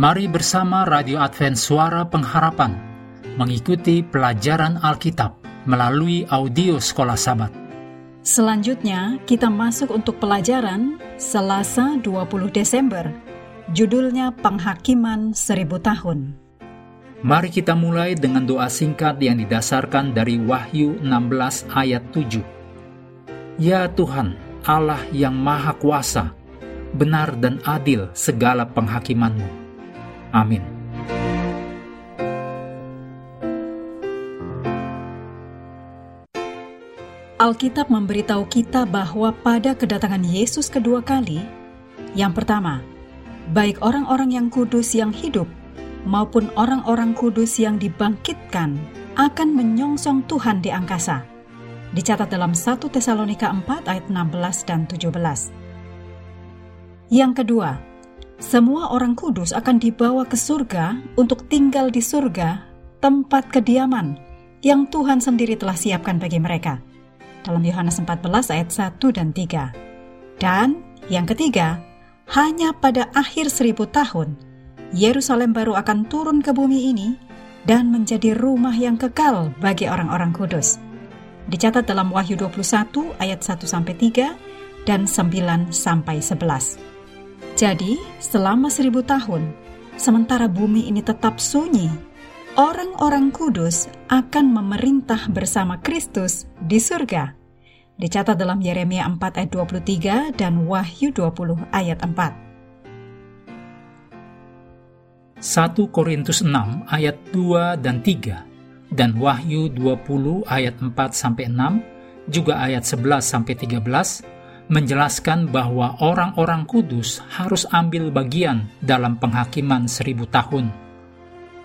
Mari bersama Radio Advent Suara Pengharapan mengikuti pelajaran Alkitab melalui audio Sekolah Sabat. Selanjutnya, kita masuk untuk pelajaran Selasa 20 Desember. Judulnya Penghakiman Seribu Tahun. Mari kita mulai dengan doa singkat yang didasarkan dari Wahyu 16 ayat 7. Ya Tuhan, Allah yang Maha Kuasa, benar dan adil segala penghakimanmu Amin. Alkitab memberitahu kita bahwa pada kedatangan Yesus kedua kali, yang pertama, baik orang-orang yang kudus yang hidup maupun orang-orang kudus yang dibangkitkan akan menyongsong Tuhan di angkasa. Dicatat dalam 1 Tesalonika 4 ayat 16 dan 17. Yang kedua, semua orang kudus akan dibawa ke surga untuk tinggal di surga, tempat kediaman yang Tuhan sendiri telah siapkan bagi mereka. Dalam Yohanes 14 ayat 1 dan 3. Dan yang ketiga, hanya pada akhir seribu tahun, Yerusalem baru akan turun ke bumi ini dan menjadi rumah yang kekal bagi orang-orang kudus. Dicatat dalam Wahyu 21 ayat 1 sampai 3 dan 9 sampai 11. Jadi, selama seribu tahun, sementara bumi ini tetap sunyi, orang-orang kudus akan memerintah bersama Kristus di surga. Dicatat dalam Yeremia 4 ayat 23 dan Wahyu 20 ayat 4. 1 Korintus 6 ayat 2 dan 3 dan Wahyu 20 ayat 4 sampai 6 juga ayat 11 sampai 13 menjelaskan bahwa orang-orang kudus harus ambil bagian dalam penghakiman seribu tahun.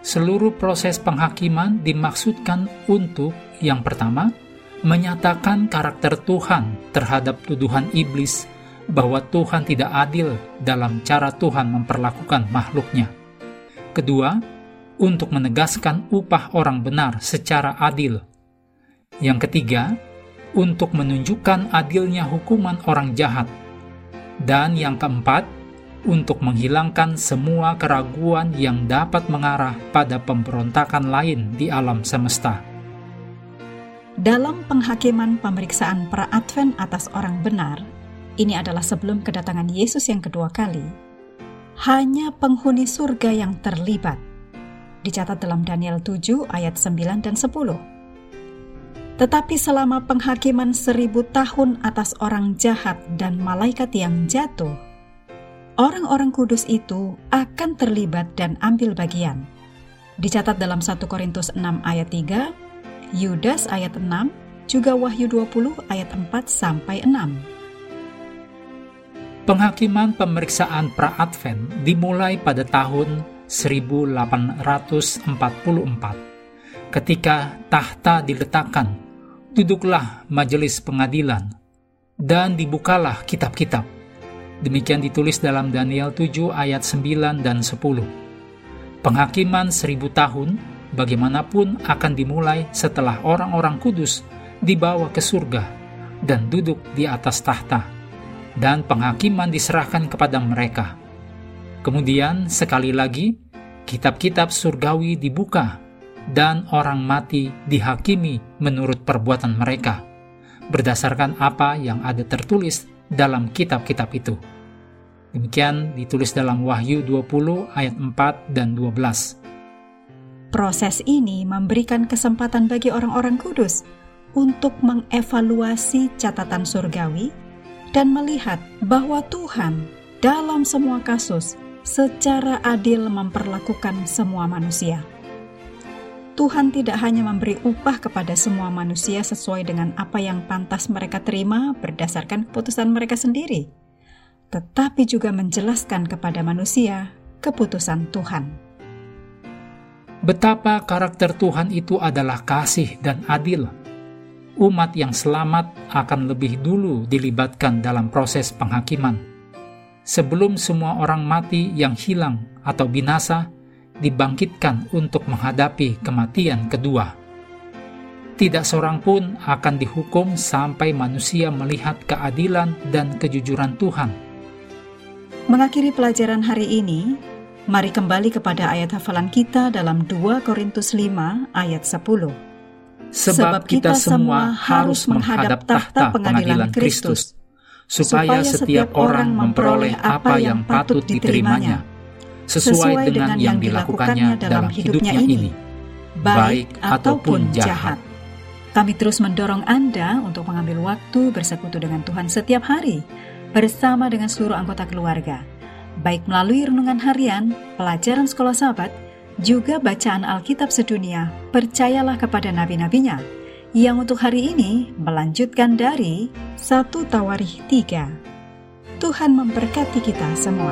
Seluruh proses penghakiman dimaksudkan untuk yang pertama, menyatakan karakter Tuhan terhadap tuduhan iblis bahwa Tuhan tidak adil dalam cara Tuhan memperlakukan makhluknya. Kedua, untuk menegaskan upah orang benar secara adil. Yang ketiga, untuk menunjukkan adilnya hukuman orang jahat. Dan yang keempat, untuk menghilangkan semua keraguan yang dapat mengarah pada pemberontakan lain di alam semesta. Dalam penghakiman pemeriksaan pra-advent atas orang benar, ini adalah sebelum kedatangan Yesus yang kedua kali, hanya penghuni surga yang terlibat. Dicatat dalam Daniel 7 ayat 9 dan 10. Tetapi selama penghakiman seribu tahun atas orang jahat dan malaikat yang jatuh, orang-orang kudus itu akan terlibat dan ambil bagian. Dicatat dalam 1 Korintus 6 ayat 3, Yudas ayat 6, juga Wahyu 20 ayat 4 sampai 6. Penghakiman pemeriksaan pra-advent dimulai pada tahun 1844 ketika tahta diletakkan duduklah majelis pengadilan, dan dibukalah kitab-kitab. Demikian ditulis dalam Daniel 7 ayat 9 dan 10. Penghakiman seribu tahun bagaimanapun akan dimulai setelah orang-orang kudus dibawa ke surga dan duduk di atas tahta, dan penghakiman diserahkan kepada mereka. Kemudian sekali lagi, kitab-kitab surgawi dibuka dan orang mati dihakimi menurut perbuatan mereka, berdasarkan apa yang ada tertulis dalam kitab-kitab itu. Demikian ditulis dalam Wahyu 20 ayat 4 dan 12. Proses ini memberikan kesempatan bagi orang-orang kudus untuk mengevaluasi catatan surgawi dan melihat bahwa Tuhan dalam semua kasus secara adil memperlakukan semua manusia. Tuhan tidak hanya memberi upah kepada semua manusia sesuai dengan apa yang pantas mereka terima berdasarkan keputusan mereka sendiri, tetapi juga menjelaskan kepada manusia keputusan Tuhan. Betapa karakter Tuhan itu adalah kasih dan adil. Umat yang selamat akan lebih dulu dilibatkan dalam proses penghakiman. Sebelum semua orang mati yang hilang atau binasa, dibangkitkan untuk menghadapi kematian kedua. Tidak seorang pun akan dihukum sampai manusia melihat keadilan dan kejujuran Tuhan. Mengakhiri pelajaran hari ini, Mari kembali kepada ayat hafalan kita dalam 2 Korintus 5 ayat 10. Sebab kita semua harus menghadap tahta pengadilan Kristus, supaya setiap orang memperoleh apa yang patut diterimanya, sesuai dengan yang dilakukannya dalam hidupnya ini, baik ataupun jahat. Kami terus mendorong Anda untuk mengambil waktu bersekutu dengan Tuhan setiap hari, bersama dengan seluruh anggota keluarga baik melalui renungan harian, pelajaran sekolah sahabat, juga bacaan Alkitab sedunia, percayalah kepada nabi-nabinya, yang untuk hari ini melanjutkan dari 1 Tawarikh 3. Tuhan memberkati kita semua.